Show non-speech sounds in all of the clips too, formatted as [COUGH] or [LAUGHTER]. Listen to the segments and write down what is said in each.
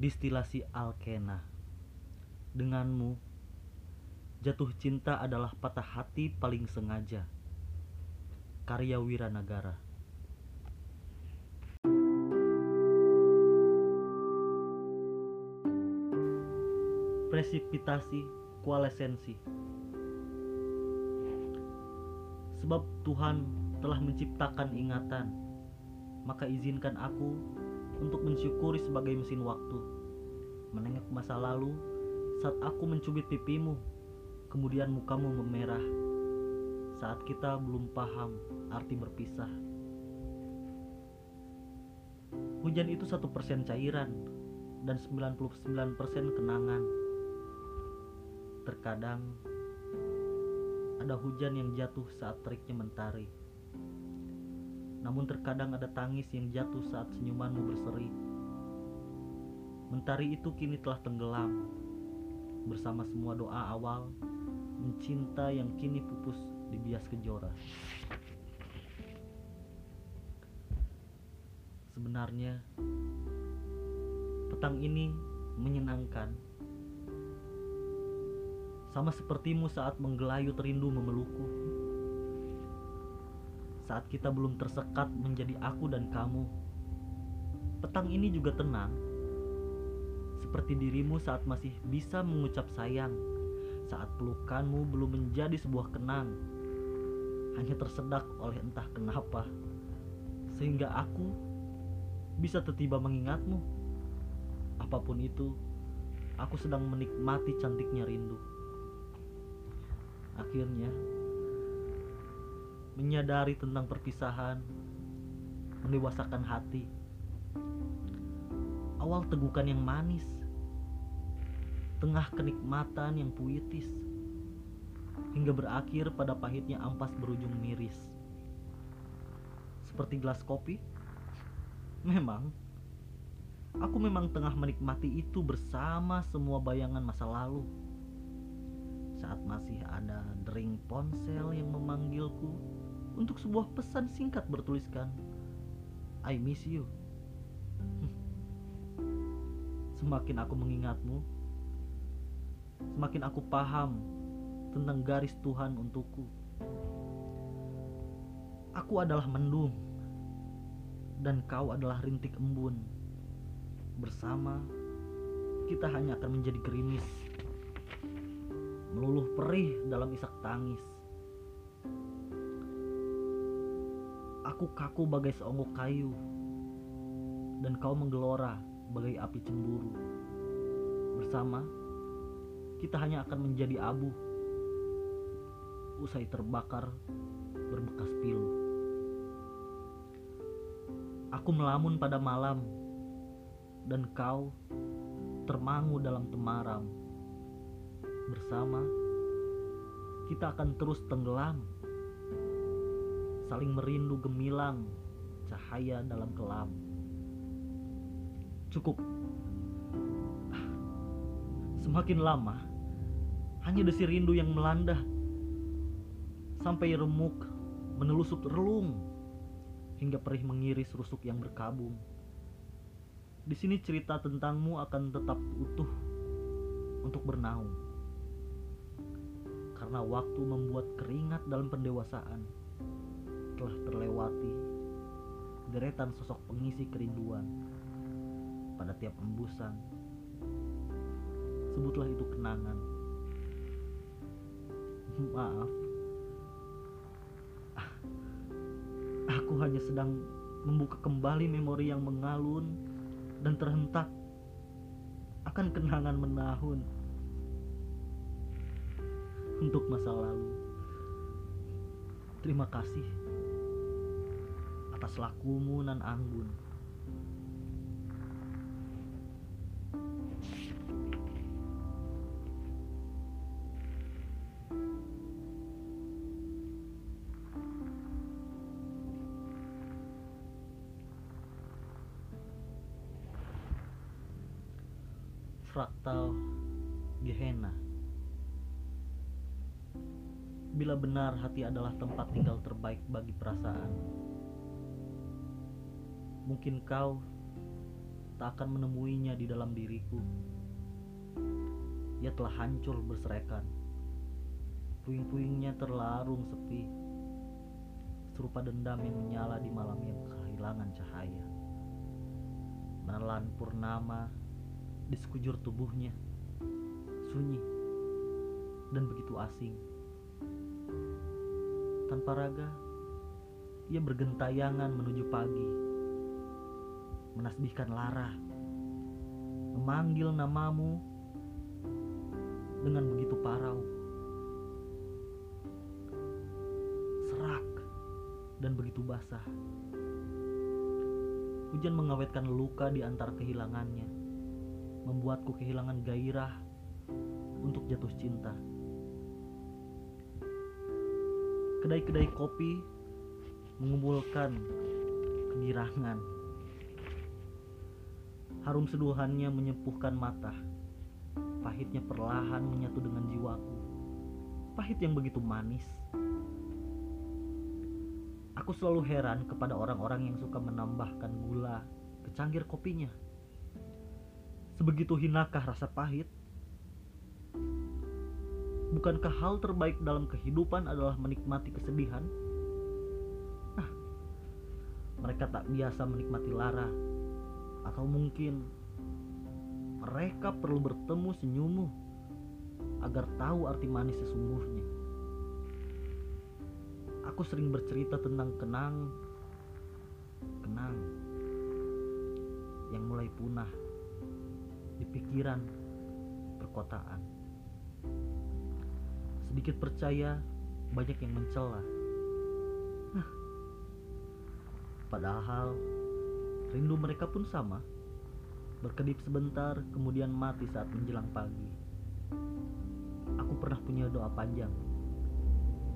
Distilasi Alkena. Denganmu Jatuh cinta adalah patah hati paling sengaja. Karya Wiranagara. Presipitasi Kualesensi. Sebab Tuhan telah menciptakan ingatan Maka izinkan aku untuk mensyukuri sebagai mesin waktu Menengok masa lalu saat aku mencubit pipimu Kemudian mukamu memerah Saat kita belum paham arti berpisah Hujan itu satu persen cairan dan 99% kenangan. Terkadang ada hujan yang jatuh saat teriknya mentari. Namun terkadang ada tangis yang jatuh saat senyumanmu berseri. Mentari itu kini telah tenggelam bersama semua doa awal mencinta yang kini pupus di bias kejora. Sebenarnya petang ini menyenangkan. Sama sepertimu saat menggelayut rindu memelukku. Saat kita belum tersekat menjadi aku dan kamu. Petang ini juga tenang. Seperti dirimu saat masih bisa mengucap sayang. Saat pelukanmu belum menjadi sebuah kenang. Hanya tersedak oleh entah kenapa. Sehingga aku bisa tiba mengingatmu. Apa pun itu, aku sedang menikmati cantiknya rindu. Akhirnya, menyadari tentang perpisahan, mendewasakan hati. Awal tegukan yang manis, tengah kenikmatan yang puitis, hingga berakhir pada pahitnya ampas berujung miris. Seperti gelas kopi Memang, aku memang tengah menikmati itu bersama semua bayangan masa lalu. Saat masih ada dering ponsel yang memanggilku untuk sebuah pesan singkat bertuliskan, I miss you. Semakin aku mengingatmu, semakin aku paham tentang garis Tuhan untukku. Aku adalah mendung dan kau adalah rintik embun. Bersama, kita hanya akan menjadi gerimis, meluluh perih dalam isak tangis. Aku kaku bagai seonggok kayu, dan kau menggelora bagai api cemburu. Bersama, kita hanya akan menjadi abu, usai terbakar berbekas pilu. Aku melamun pada malam, dan kau termangu dalam temaram. Bersama, kita akan terus tenggelam, saling merindu gemilang cahaya dalam kelam. Cukup. Semakin lama, hanya desi rindu yang melanda sampai remuk menelusup relung hingga perih mengiris rusuk yang berkabung. Di sini cerita tentangmu akan tetap utuh untuk bernaung. Karena waktu membuat keringat dalam pendewasaan telah terlewati deretan sosok pengisi kerinduan pada tiap embusan. Sebutlah itu kenangan. Maaf Aku hanya sedang membuka kembali memori yang mengalun dan terhentak akan kenangan menahun untuk masa lalu. Terima kasih atas lakumu nan anggun. fraktal Gehenna. Bila benar hati adalah tempat tinggal terbaik bagi perasaan, mungkin kau tak akan menemuinya di dalam diriku. Ia telah hancur berserakan. Puing-puingnya terlarung sepi, serupa dendam yang menyala di malam yang kehilangan cahaya. Menelan purnama di sekujur tubuhnya, sunyi dan begitu asing. Tanpa raga, ia bergentayangan menuju pagi, menasbihkan Lara, memanggil namamu dengan begitu parau. Serak dan begitu basah. Hujan mengawetkan luka di antara kehilangannya, membuatku kehilangan gairah untuk jatuh cinta. Kedai-kedai kopi mengumpulkan kegirangan. Harum seduhannya menyepuhkan mata. Pahitnya perlahan menyatu dengan jiwaku. Pahit yang begitu manis. Aku selalu heran kepada orang-orang yang suka menambahkan gula ke cangkir kopinya. Sebegitu hinakah rasa pahit? Bukankah hal terbaik dalam kehidupan adalah menikmati kesedihan? Nah, mereka tak biasa menikmati lara, atau mungkin mereka perlu bertemu senyummu agar tahu arti manis sesungguhnya. Aku sering bercerita tentang kenang, kenang yang mulai punah di pikiran perkotaan. Sedikit percaya, banyak yang mencela. Padahal rindu mereka pun sama berkedip sebentar, kemudian mati saat menjelang pagi. Aku pernah punya doa panjang.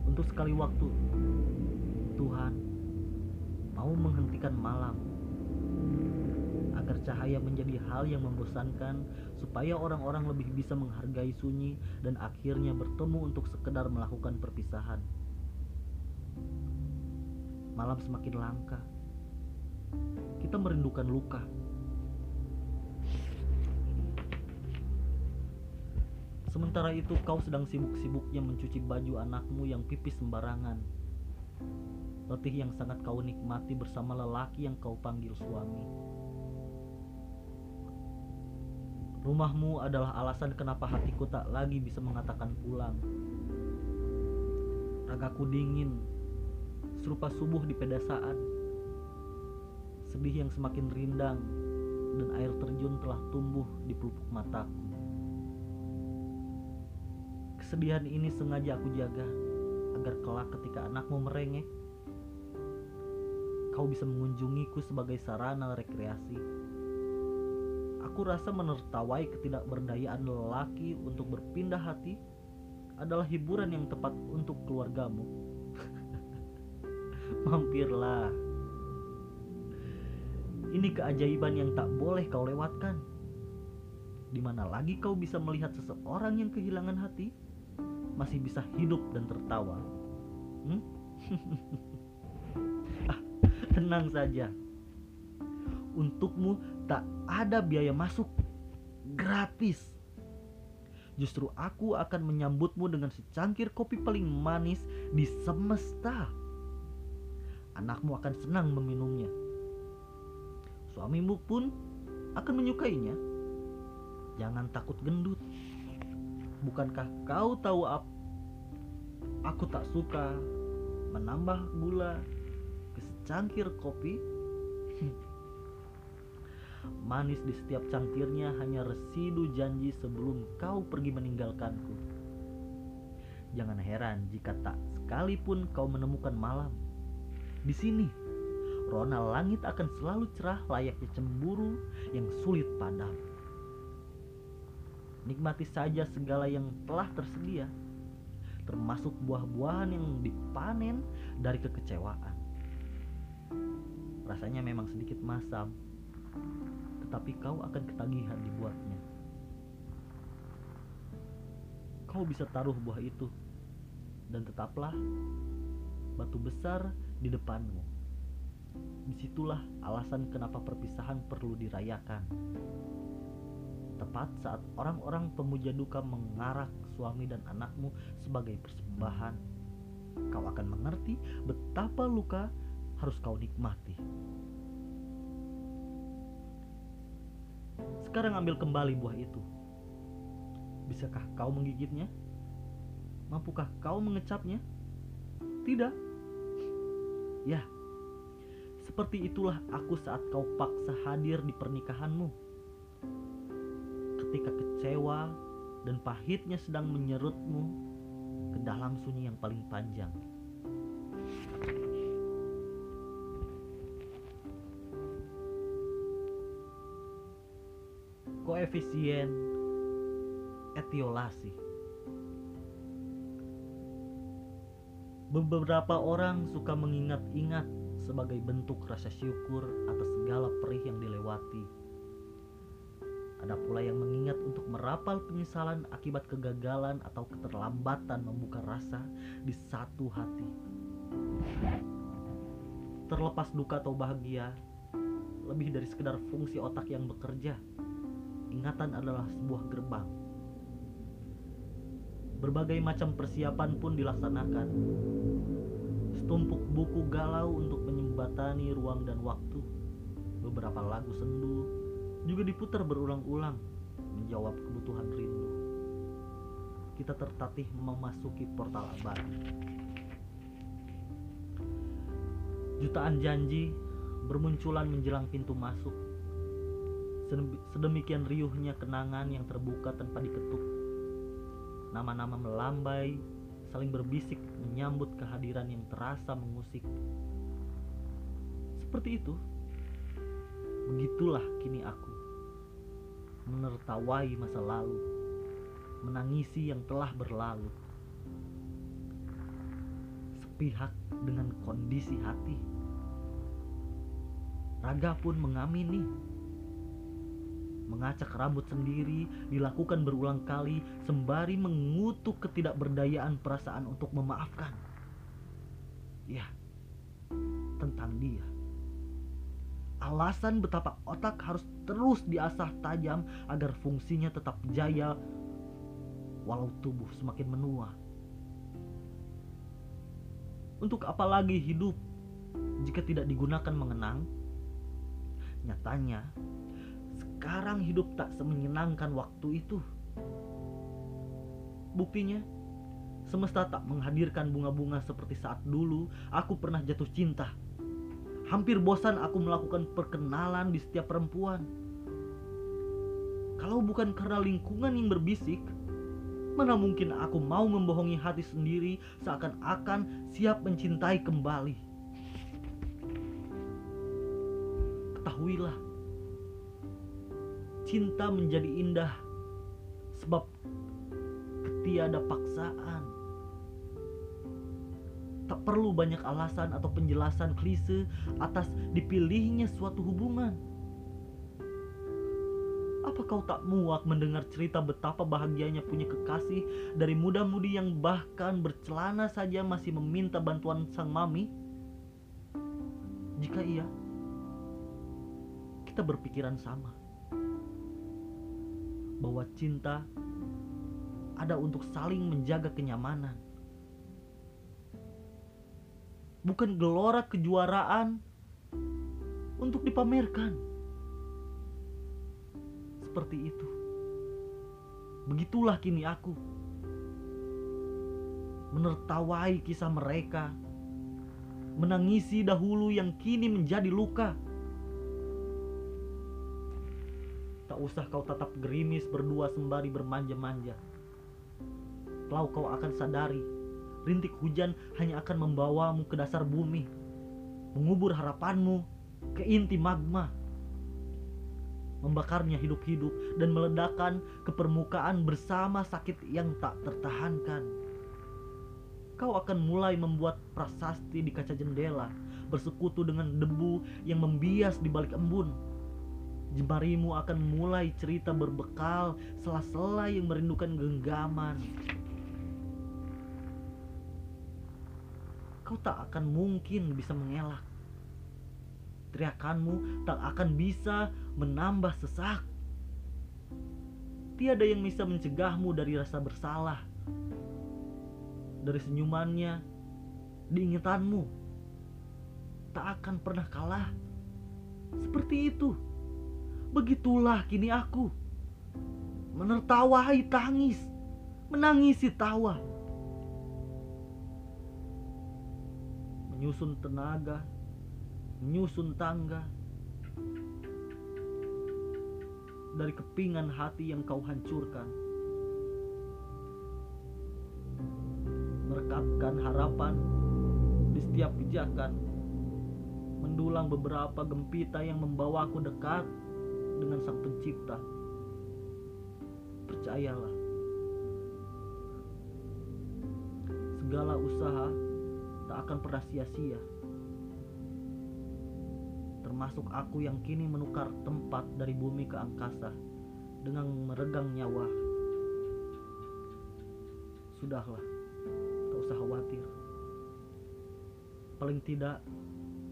Untuk sekali waktu, Tuhan mau menghentikan malam agar cahaya menjadi hal yang membosankan supaya orang-orang lebih bisa menghargai sunyi dan akhirnya bertemu untuk sekedar melakukan perpisahan. Malam semakin langka. Kita merindukan luka Sementara itu kau sedang sibuk-sibuknya mencuci baju anakmu yang pipis sembarangan. Letih yang sangat kau nikmati bersama lelaki yang kau panggil suami. Rumahmu adalah alasan kenapa hatiku tak lagi bisa mengatakan pulang. Ragaku dingin, serupa subuh di pedesaan. Sedih yang semakin rindang dan air terjun telah tumbuh di pelupuk mataku. Kesedihan ini sengaja aku jaga agar kelak ketika anakmu merengek, kau bisa mengunjungiku sebagai sarana rekreasi. Aku rasa menertawai ketidakberdayaan lelaki untuk berpindah hati adalah hiburan yang tepat untuk keluargamu. [LAUGHS] Mampirlah. Ini keajaiban yang tak boleh kau lewatkan. Di mana lagi kau bisa melihat seseorang yang kehilangan hati? masih bisa hidup dan tertawa. Hmm? [LAUGHS] ah, tenang saja. Untukmu tak ada biaya masuk. Gratis. Justru aku akan menyambutmu dengan secangkir kopi paling manis di semesta. Anakmu akan senang meminumnya. Suamimu pun akan menyukainya. Jangan takut gendut. Bukankah kau tahu apa? Aku tak suka menambah gula ke secangkir kopi. [LAUGHS] Manis di setiap cangkirnya hanya residu janji sebelum kau pergi meninggalkanku. Jangan heran jika tak sekalipun kau menemukan malam. Di sini, rona langit akan selalu cerah layaknya cemburu yang sulit padam. Nikmati saja segala yang telah tersedia, termasuk buah-buahan yang dipanen dari kekecewaan. Rasanya memang sedikit masam, tetapi kau akan ketagihan dibuatnya. Kau bisa taruh buah itu, dan tetaplah batu besar di depanmu. Di situlah alasan kenapa perpisahan perlu dirayakan. Tepat saat orang-orang pemuja duka mengarak suami dan anakmu sebagai persembahan, kau akan mengerti betapa luka harus kau nikmati. Sekarang ambil kembali buah itu. Bisakah kau menggigitnya? Mampukah kau mengecapnya? Tidak. Ya, seperti itulah aku saat kau paksa hadir di pernikahanmu. Ketika kecewa dan pahitnya sedang menyerutmu ke dalam sunyi yang paling panjang. Koefisien etiolasi. Beberapa orang suka mengingat-ingat sebagai bentuk rasa syukur atas segala perih yang dilewati. Ada pula yang mengingat untuk merapal penyesalan akibat kegagalan atau keterlambatan membuka rasa di satu hati. Terlepas duka atau bahagia, lebih dari sekedar fungsi otak yang bekerja, ingatan adalah sebuah gerbang. Berbagai macam persiapan pun dilaksanakan. Setumpuk buku galau untuk menyembatani ruang dan waktu. Beberapa lagu sendu juga diputar berulang-ulang menjawab kebutuhan rindu. Kita tertatih memasuki portal abadi. Jutaan janji bermunculan menjelang pintu masuk. Sedemikian riuhnya kenangan yang terbuka tanpa diketuk. Nama-nama melambai, saling berbisik menyambut kehadiran yang terasa mengusik. Seperti itu, begitulah kini aku menertawai masa lalu, menangisi yang telah berlalu. Sepihak dengan kondisi hati, raga pun mengamini. Mengacak rambut sendiri dilakukan berulang kali sembari mengutuk ketidakberdayaan perasaan untuk memaafkan. Ya, tentang dia alasan betapa otak harus terus diasah tajam agar fungsinya tetap jaya walau tubuh semakin menua. Untuk apa lagi hidup jika tidak digunakan mengenang? Nyatanya, sekarang hidup tak semenyenangkan waktu itu. Buktinya, semesta tak menghadirkan bunga-bunga seperti saat dulu aku pernah jatuh cinta Hampir bosan aku melakukan perkenalan di setiap perempuan. Kalau bukan karena lingkungan yang berbisik, mana mungkin aku mau membohongi hati sendiri seakan-akan siap mencintai kembali. Ketahuilah, cinta menjadi indah sebab ketiada paksaan. Tak perlu banyak alasan atau penjelasan klise atas dipilihnya suatu hubungan. Apa kau tak muak mendengar cerita betapa bahagianya punya kekasih dari muda-mudi yang bahkan bercelana saja masih meminta bantuan sang mami? Jika iya, kita berpikiran sama. Bahwa cinta ada untuk saling menjaga kenyamanan bukan gelora kejuaraan untuk dipamerkan. Seperti itu. Begitulah kini aku. Menertawai kisah mereka. Menangisi dahulu yang kini menjadi luka. Tak usah kau tatap gerimis berdua sembari bermanja-manja. Lau kau akan sadari rintik hujan hanya akan membawamu ke dasar bumi, mengubur harapanmu ke inti magma, membakarnya hidup-hidup dan meledakkan ke permukaan bersama sakit yang tak tertahankan. Kau akan mulai membuat prasasti di kaca jendela, bersekutu dengan debu yang membias di balik embun. Jemarimu akan mulai cerita berbekal sela-sela yang merindukan genggaman. kau tak akan mungkin bisa mengelak. teriakanmu tak akan bisa menambah sesak. Tiada yang bisa mencegahmu dari rasa bersalah. Dari senyumannya, diingatanmu, tak akan pernah kalah. Seperti itu. Begitulah kini aku. Menertawai tangis, menangisi tawa. Menyusun tenaga, menyusun tangga. Dari kepingan hati yang kau hancurkan. Merekatkan harapan di setiap pijakan mendulang beberapa gempita yang membawaku dekat dengan Sang Pencipta. Percayalah, segala usaha tak akan pernah sia-sia. Termasuk aku yang kini menukar tempat dari bumi ke angkasa dengan meregang nyawa. Sudahlah, tak usah khawatir. Paling tidak,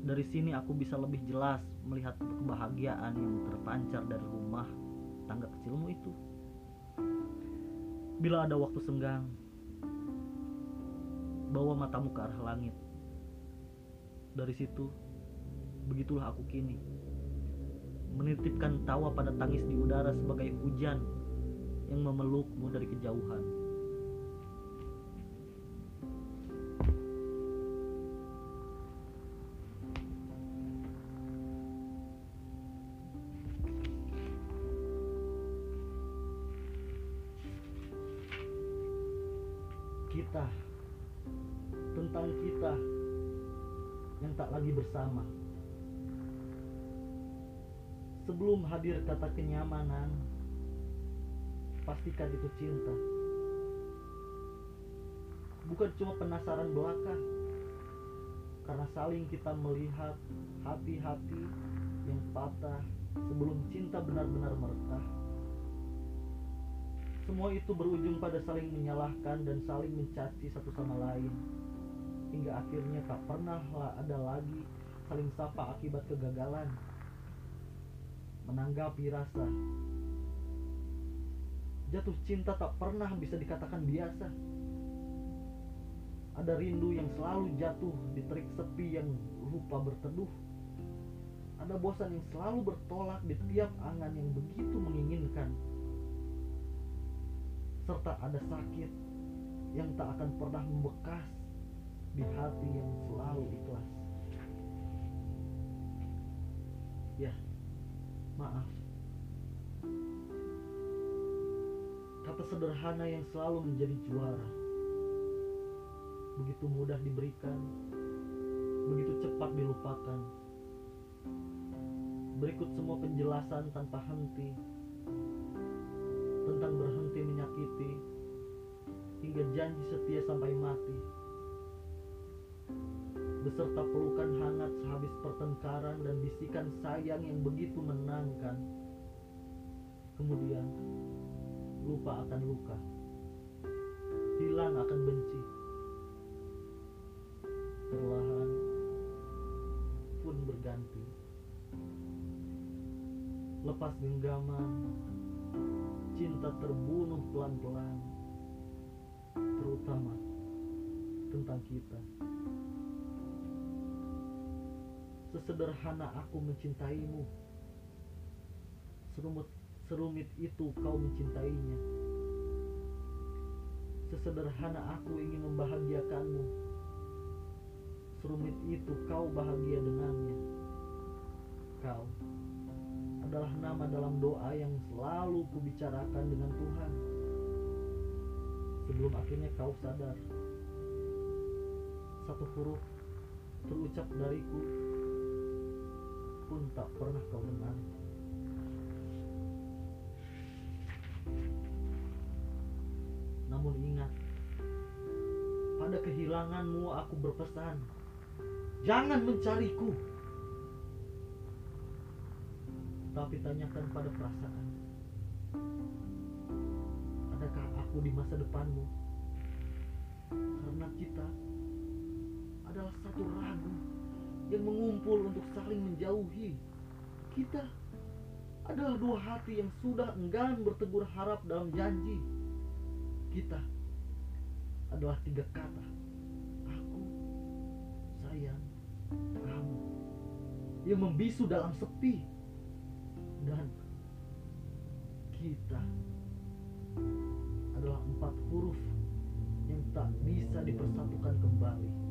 dari sini aku bisa lebih jelas melihat kebahagiaan yang terpancar dari rumah tangga kecilmu itu. Bila ada waktu senggang, bawa matamu ke arah langit. Dari situ, begitulah aku kini. Menitipkan tawa pada tangis di udara sebagai hujan yang memelukmu dari kejauhan. Hadir kata kenyamanan, pastikan itu cinta. Bukan cuma penasaran belaka, karena saling kita melihat hati-hati yang patah sebelum cinta benar-benar merekah. Semua itu berujung pada saling menyalahkan dan saling mencaci satu sama lain. Hingga akhirnya tak pernah ada lagi saling sapa akibat kegagalan. Menanggapi rasa. Jatuh cinta tak pernah bisa dikatakan biasa. Ada rindu yang selalu jatuh di terik sepi yang lupa berteduh. Ada bosan yang selalu bertolak di tiap angan yang begitu menginginkan serta ada sakit yang tak akan pernah membekas di hati yang selalu ikhlas. Ya, maaf. Kata sederhana yang selalu menjadi juara. Begitu mudah diberikan, begitu cepat dilupakan. Berikut semua penjelasan tanpa henti tentang berhenti menyakiti hingga janji setia sampai mati beserta pelukan hangat sehabis pertengkaran dan bisikan sayang yang begitu menangkan. Kemudian lupa akan luka. Hilang akan benci. Perlahan pun berganti. Lepas genggaman cinta terbunuh pelan-pelan terutama tentang kita sesederhana aku mencintaimu. Serumit serumit itu kau mencintainya. Sesederhana aku ingin membahagiakanmu. Serumit itu kau bahagia dengannya. Kau adalah nama dalam doa yang selalu kubicarakan dengan Tuhan. Sebelum akhirnya kau sadar, satu huruf terucap dariku pun tak pernah kau dengar. Namun ingat, pada kehilanganmu aku berpesan, jangan mencariku tapi tanyakan pada perasaan. Adakah aku di masa depanmu? Karena kita adalah satu ragu yang mengumpul untuk saling menjauhi. Kita adalah dua hati yang sudah enggan bertegur harap dalam janji. Kita adalah tiga kata. Aku, sayang, kamu. Yang membisu dalam sepi. Dan kita adalah empat huruf yang tak bisa dipersatukan kembali.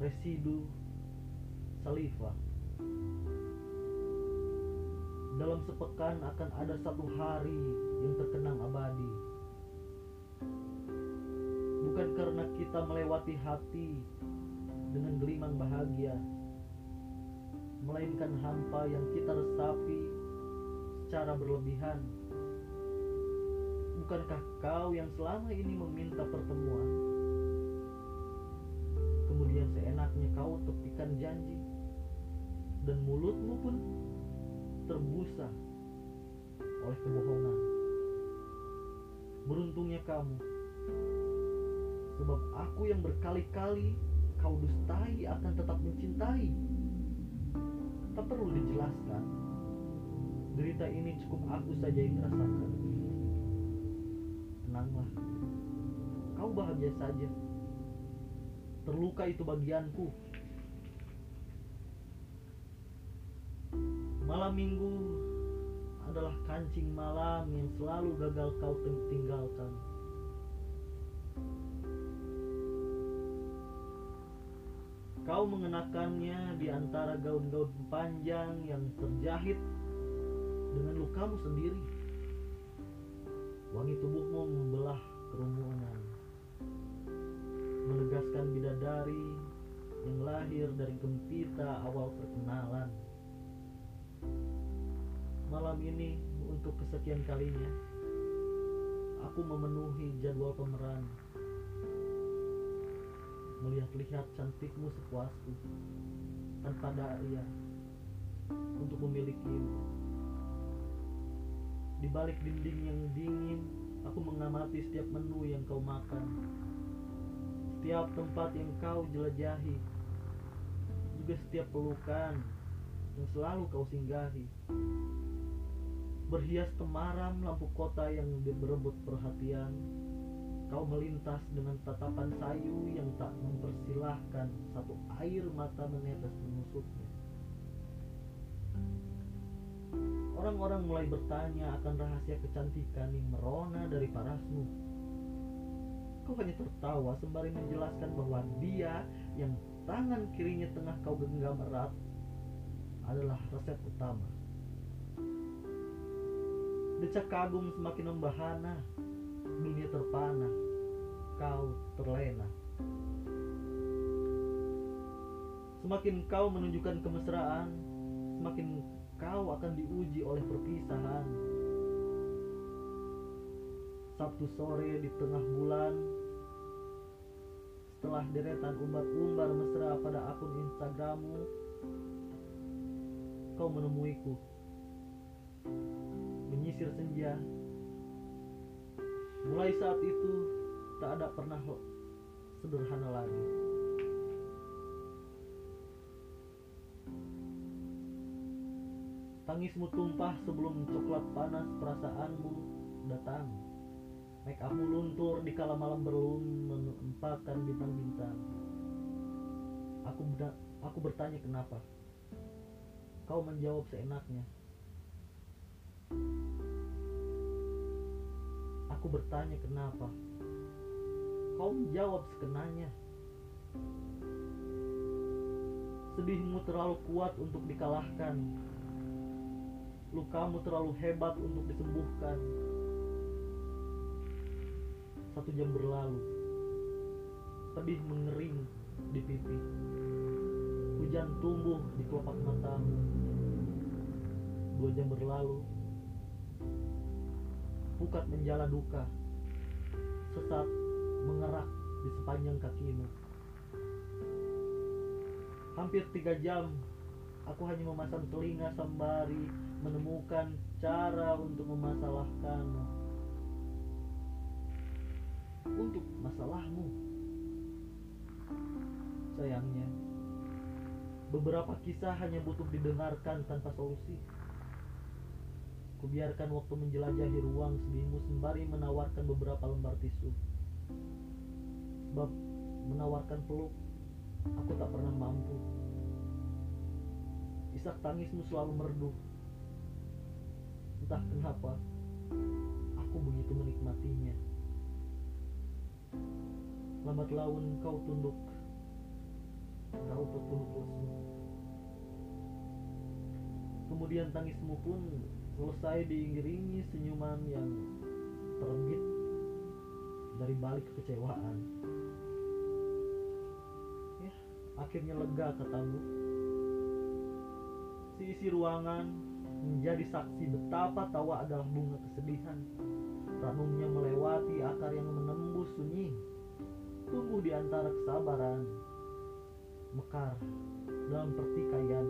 Residu saliva. Dalam sepekan akan ada satu hari yang terkenang abadi. Bukan karena kita melewati hati dengan gelimang bahagia, melainkan hampa yang kita resapi secara berlebihan. Bukankah kau yang selama ini meminta pertemuan? Seenaknya kau tepikan janji dan mulutmu pun terbusa oleh kebohongan. Beruntungnya kamu, sebab aku yang berkali-kali kau dustai akan tetap mencintai. Tak perlu dijelaskan. Derita ini cukup aku saja yang rasakan. Tenanglah, kau bahagia saja. Terluka itu bagianku. Malam minggu adalah kancing malam yang selalu gagal kau tinggalkan. Kau mengenakannya di antara gaun-gaun panjang yang terjahit dengan lukamu sendiri. Wangi tubuhmu membelah kerumunan, menegaskan bidadari yang lahir dari gempita awal perkenalan. Malam ini untuk kesekian kalinya, aku memenuhi jadwal pemeran melihat-lihat cantikmu sepuasku tanpa daya untuk memilikimu. Di balik dinding yang dingin, aku mengamati setiap menu yang kau makan, setiap tempat yang kau jelajahi, juga setiap pelukan yang selalu kau singgahi. Berhias temaram lampu kota yang berebut perhatian, Kau melintas dengan tatapan sayu yang tak mempersilahkan satu air mata menetes menusuknya. Orang-orang mulai bertanya akan rahasia kecantikan yang merona dari parasmu. Kau hanya tertawa sembari menjelaskan bahwa dia yang tangan kirinya tengah kau genggam erat adalah resep utama. Decak kagum semakin membahana dunia terpana, kau terlena. Semakin kau menunjukkan kemesraan, semakin kau akan diuji oleh perpisahan. Sabtu sore di tengah bulan, setelah deretan umbar-umbar mesra pada akun Instagrammu, kau menemuiku. Menyisir senja, Mulai saat itu tak ada pernah sederhana lagi. Tangismu tumpah sebelum coklat panas perasaanmu datang. Make upmu luntur di kala malam berlum menempatkan bintang-bintang. Aku aku bertanya kenapa. Kau menjawab seenaknya. Aku bertanya kenapa. Kau menjawab sekenanya. Sedihmu terlalu kuat untuk dikalahkan. Lukamu terlalu hebat untuk disembuhkan. Satu jam berlalu. Pedih mengering di pipi. Hujan tumbuh di kelopak matamu. Dua jam berlalu pukat menjala duka sesat mengerak di sepanjang kakimu hampir tiga jam aku hanya memasang telinga sembari menemukan cara untuk memasalahkanmu untuk masalahmu. Sayangnya, beberapa kisah hanya butuh didengarkan tanpa solusi. Kubiarkan waktu menjelajahi ruang sedihmu sembari menawarkan beberapa lembar tisu. Sebab menawarkan peluk, aku tak pernah mampu. Isak tangismu selalu merdu. Entah kenapa, aku begitu menikmatinya. Lambat laun kau tunduk, kau tertunduk lesu. Kemudian tangismu pun selesai diiringi senyuman yang terbit dari balik kekecewaan. Ya, akhirnya lega katamu. Si isi ruangan menjadi saksi betapa tawa adalah bunga kesedihan. Ranumnya melewati akar yang menembus sunyi, tumbuh di antara kesabaran, mekar dalam pertikaian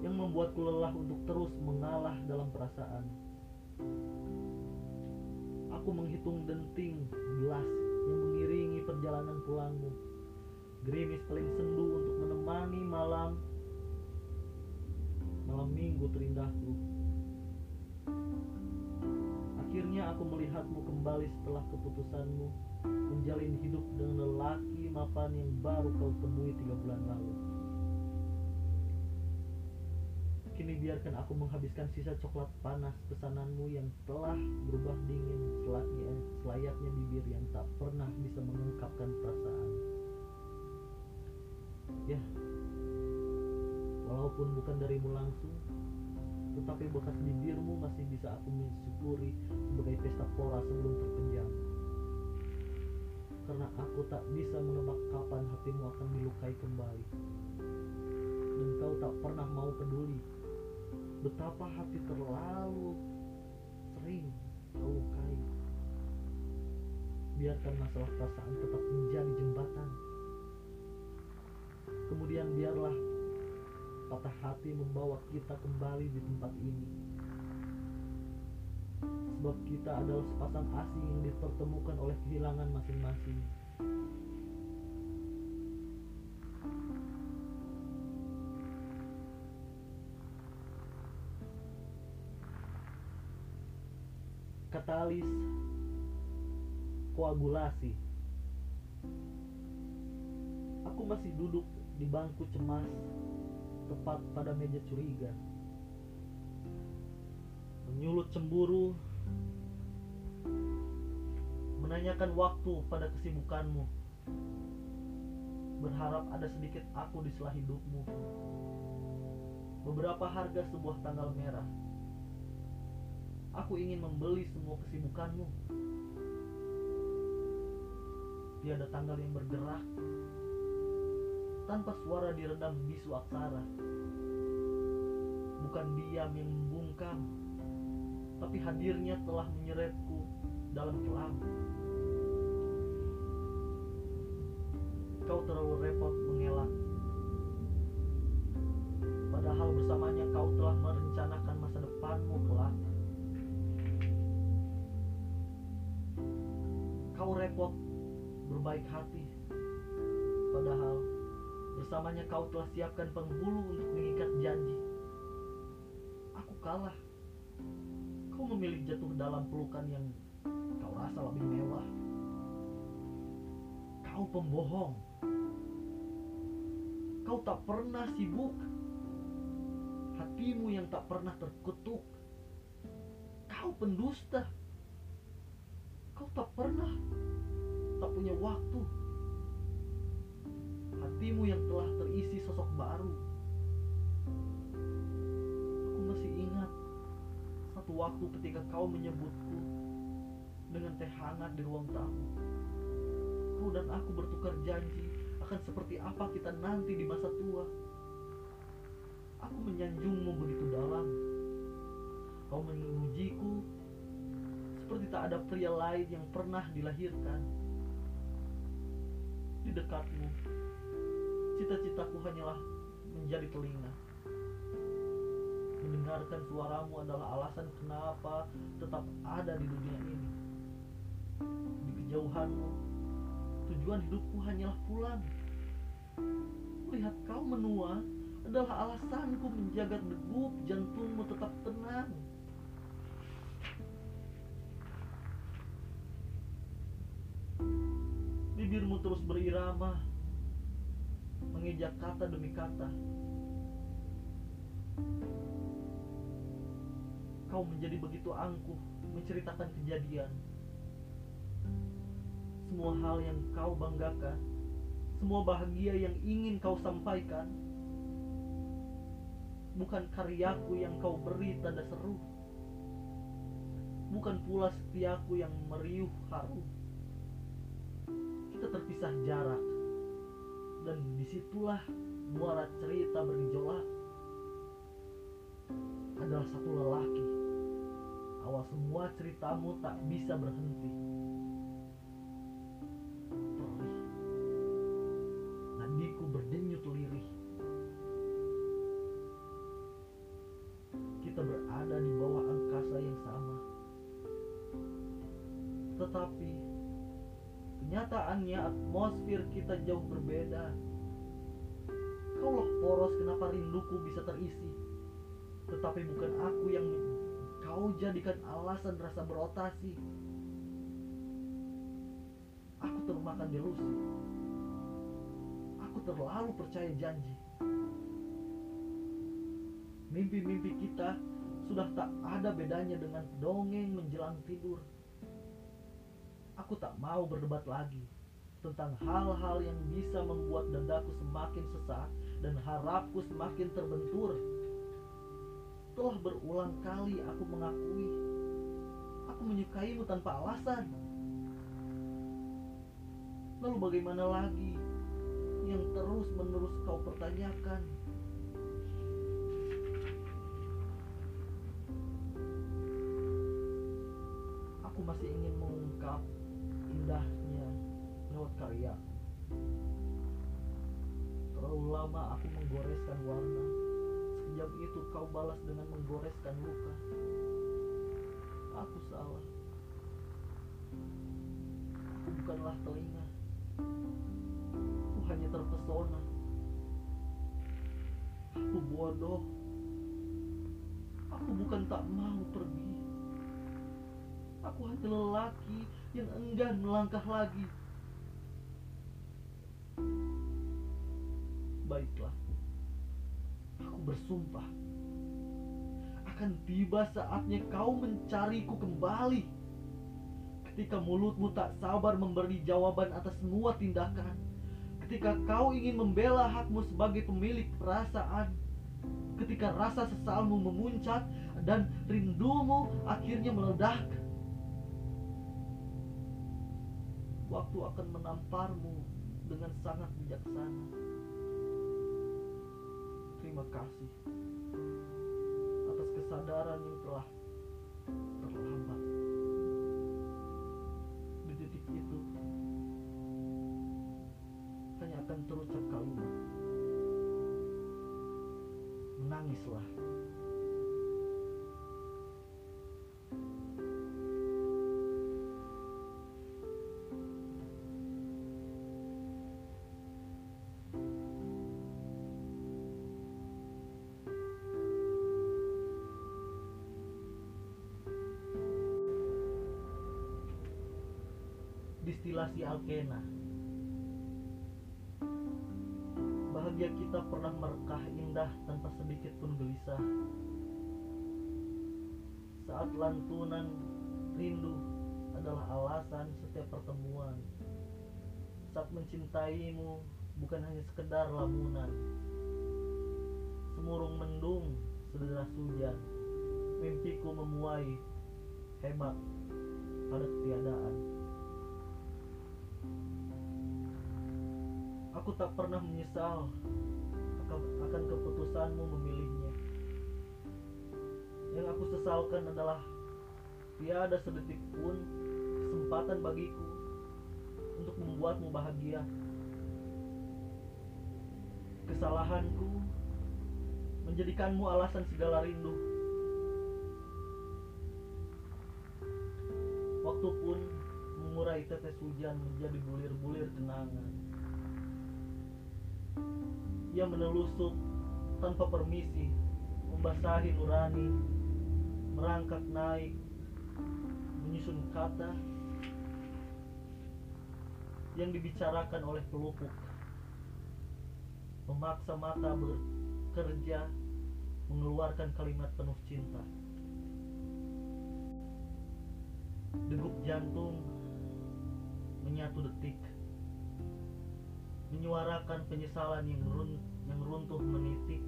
yang membuatku lelah untuk terus mengalah dalam perasaan. Aku menghitung denting gelas yang mengiringi perjalanan pulangmu. Gerimis paling sendu untuk menemani malam malam minggu terindahku. Akhirnya aku melihatmu kembali setelah keputusanmu menjalin hidup dengan lelaki mapan yang baru kau temui tiga bulan lalu. Kini biarkan aku menghabiskan sisa coklat panas pesananmu yang telah berubah dingin selayaknya, selayaknya bibir yang tak pernah bisa mengungkapkan perasaan. Ya, walaupun bukan darimu langsung, tetapi bekas bibirmu masih bisa aku mensyukuri sebagai pesta pora sebelum terpenjam. Karena aku tak bisa menebak kapan hatimu akan dilukai kembali. Dan kau tak pernah mau peduli betapa hati terlalu sering kau lukai. Biarkan masalah perasaan tetap menjadi jembatan. Kemudian biarlah patah hati membawa kita kembali di tempat ini. Sebab kita adalah sepasang asing yang dipertemukan oleh kehilangan masing-masing. Katalis koagulasi. Aku masih duduk di bangku cemas tepat pada meja curiga. Menyulut cemburu, menanyakan waktu pada kesibukanmu. Berharap ada sedikit aku di sela hidupmu. Beberapa harga sebuah tanggal merah. Aku ingin membeli semua kesibukanmu. Tiada tanggal yang bergerak tanpa suara diredam bisu aksara. Bukan diam yang membungkam, tapi hadirnya telah menyeretku dalam kelam. Kau terlalu repot mengelak. Padahal bersamanya kau telah merencanakan masa depanmu kelak. Kau repot berbaik hati. Padahal Bersamanya kau telah siapkan penghulu untuk mengikat janji. Aku kalah. Kau memilih jatuh dalam pelukan yang kau rasa lebih mewah. Kau pembohong. Kau tak pernah sibuk. Hatimu yang tak pernah terkutuk. Kau pendusta. Kau tak pernah tak punya waktu hatimu yang telah terisi sosok baru. Aku masih ingat satu waktu ketika kau menyebutku dengan teh hangat di ruang tamu. Kau dan aku bertukar janji akan seperti apa kita nanti di masa tua. Aku menyanjungmu begitu dalam. Kau mengujiku seperti tak ada pria lain yang pernah dilahirkan. Di dekatmu, Cita-citaku hanyalah menjadi telinga. Mendengarkan suaramu adalah alasan kenapa tetap ada di dunia ini. Di kejauhanmu, tujuan hidupku hanyalah pulang. Melihat kau menua adalah alasanku menjaga degup jantungmu tetap tenang. Bibirmu terus berirama, mengejak kata demi kata. Kau menjadi begitu angkuh menceritakan kejadian. Semua hal yang kau banggakan, semua bahagia yang ingin kau sampaikan, bukan karyaku yang kau beri tanda seru, bukan pula setiaku yang meriuh haru. Kita terpisah jarak, dan di situlah muara cerita bergejolak. Adalah satu lelaki. Awal semua ceritamu tak bisa berhenti. Atmosfer kita jauh berbeda. Kaulah poros kenapa rinduku bisa terisi. Tetapi bukan aku yang kau jadikan alasan rasa berotasi. Aku termakan delusi. Aku terlalu percaya janji. Mimpi-mimpi kita sudah tak ada bedanya dengan dongeng menjelang tidur. Aku tak mau berdebat lagi tentang hal-hal yang bisa membuat dadaku semakin sesak dan harapku semakin terbentur. Telah berulang kali aku mengakui aku menyukaimu tanpa alasan. Lalu bagaimana lagi yang terus-menerus kau pertanyakan? Lama aku menggoreskan warna. Sekejap itu kau balas dengan menggoreskan luka. Aku salah. Aku bukanlah telinga. Aku hanya terpesona. Aku bodoh. Aku bukan tak mau pergi. Aku hanya lelaki yang enggan melangkah lagi. Baiklah, aku bersumpah akan tiba saatnya kau mencariku kembali. Ketika mulutmu tak sabar memberi jawaban atas semua tindakan, ketika kau ingin membela hakmu sebagai pemilik perasaan, ketika rasa sesalmu memuncak dan rindumu akhirnya meledak. Waktu akan menamparmu dengan sangat bijaksana. Terima kasih atas kesadaran yang telah Distilasi Alkena. Bahagia kita pernah merekah indah tanpa sedikit pun gelisah. Saat lantunan rindu adalah alasan setiap pertemuan. Saat mencintaimu bukan hanya sekedar lamunan. Semurung mendung sederas hujan. Mimpiku memuai hebat pada ketiadaan Aku tak pernah menyesal akan, keputusanmu memilihnya. Yang aku sesalkan adalah tiada sedetik pun kesempatan bagiku untuk membuatmu bahagia. Kesalahanku menjadikanmu alasan segala rindu. Waktu pun mengurai tetes hujan menjadi bulir-bulir kenangan. Ia menelusup tanpa permisi, membasahi nurani, merangkak naik, menyusun kata yang dibicarakan oleh pelupuk, memaksa mata bekerja, mengeluarkan kalimat penuh cinta. Degup jantung menyatu detik, menyuarakan penyesalan yang run, yang runtuh menitik.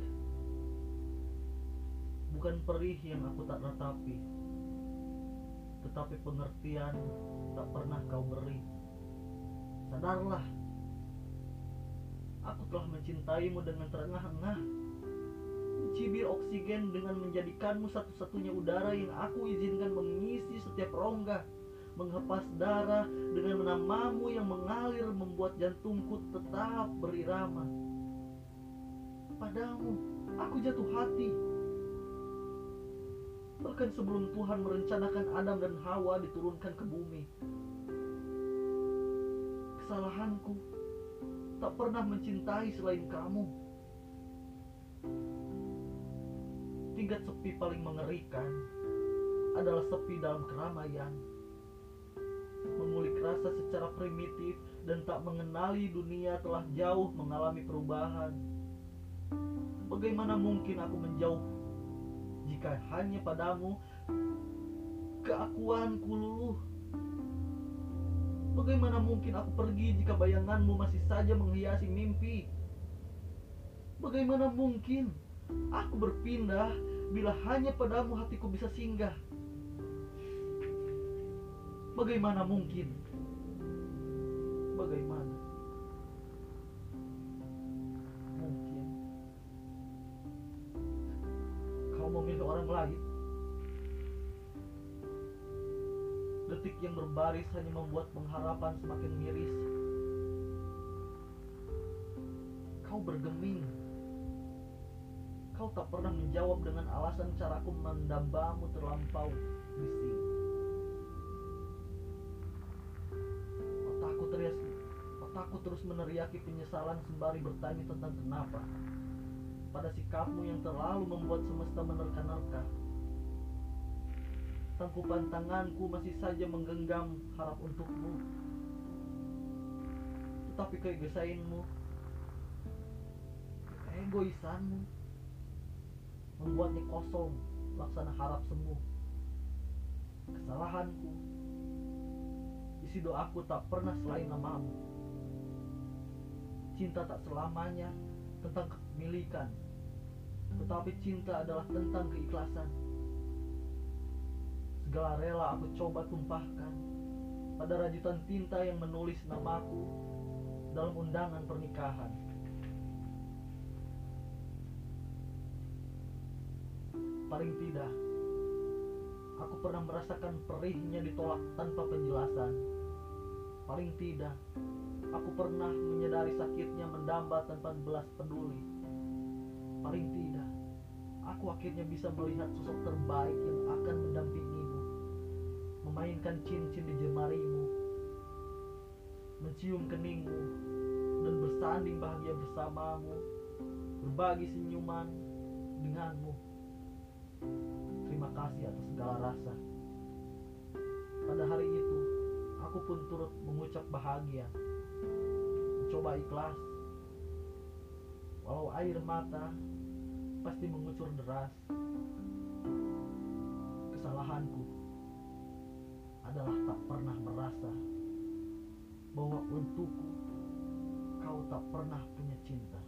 Bukan perih yang aku tak ratapi, tetapi pengertian tak pernah kau beri. Sadarlah, aku telah mencintaimu dengan terengah-engah, mencibir oksigen dengan menjadikanmu satu-satunya udara yang aku izinkan mengisi setiap rongga, menghempas darah dengan menamamu yang mengalir membuat jantungku tetap berirama. Padamu, aku jatuh hati. Bahkan sebelum Tuhan merencanakan Adam dan Hawa diturunkan ke bumi. Kesalahanku tak pernah mencintai selain kamu. Tingkat sepi paling mengerikan adalah sepi dalam keramaian. Mengulik rasa secara primitif dan tak mengenali dunia telah jauh mengalami perubahan. Bagaimana mungkin aku menjauh jika hanya padamu keakuanku luluh? Bagaimana mungkin aku pergi jika bayanganmu masih saja menghiasi mimpi? Bagaimana mungkin aku berpindah bila hanya padamu hatiku bisa singgah? Bagaimana mungkin? Bagaimana? Mungkin kau memilih orang lain? Detik yang berbaris hanya membuat pengharapan semakin miris. Kau bergeming. Kau tak pernah menjawab dengan alasan caraku mendambamu terlampau bising. Otakku terus meneriaki penyesalan sembari bertanya tentang kenapa. Pada sikapmu yang terlalu membuat semesta menerka-nerka. Tangkupan tanganku masih saja menggenggam harap untukmu. Tetapi keegoisanmu, keegoisanmu membuatnya kosong laksana harap semu. Kesalahanku, isi doaku tak pernah selain namamu. Cinta tak selamanya tentang kepemilikan, tetapi cinta adalah tentang keikhlasan. Segala rela aku coba tumpahkan pada rajutan tinta yang menulis namaku dalam undangan pernikahan. Paling tidak, aku pernah merasakan perihnya ditolak tanpa penjelasan. Paling tidak, aku pernah menyadari sakitnya mendamba tanpa belas peduli. Paling tidak, aku akhirnya bisa melihat sosok terbaik yang akan mendampingimu, memainkan cincin di jemarimu, mencium keningmu, dan bersanding bahagia bersamamu, berbagi senyuman denganmu. Terima kasih atas segala rasa. Pada hari itu, aku pun turut mengucap bahagia, mencoba ikhlas. Walau air mata pasti mengucur deras. Kesalahanku adalah tak pernah merasa bahwa untukku kau tak pernah punya cinta.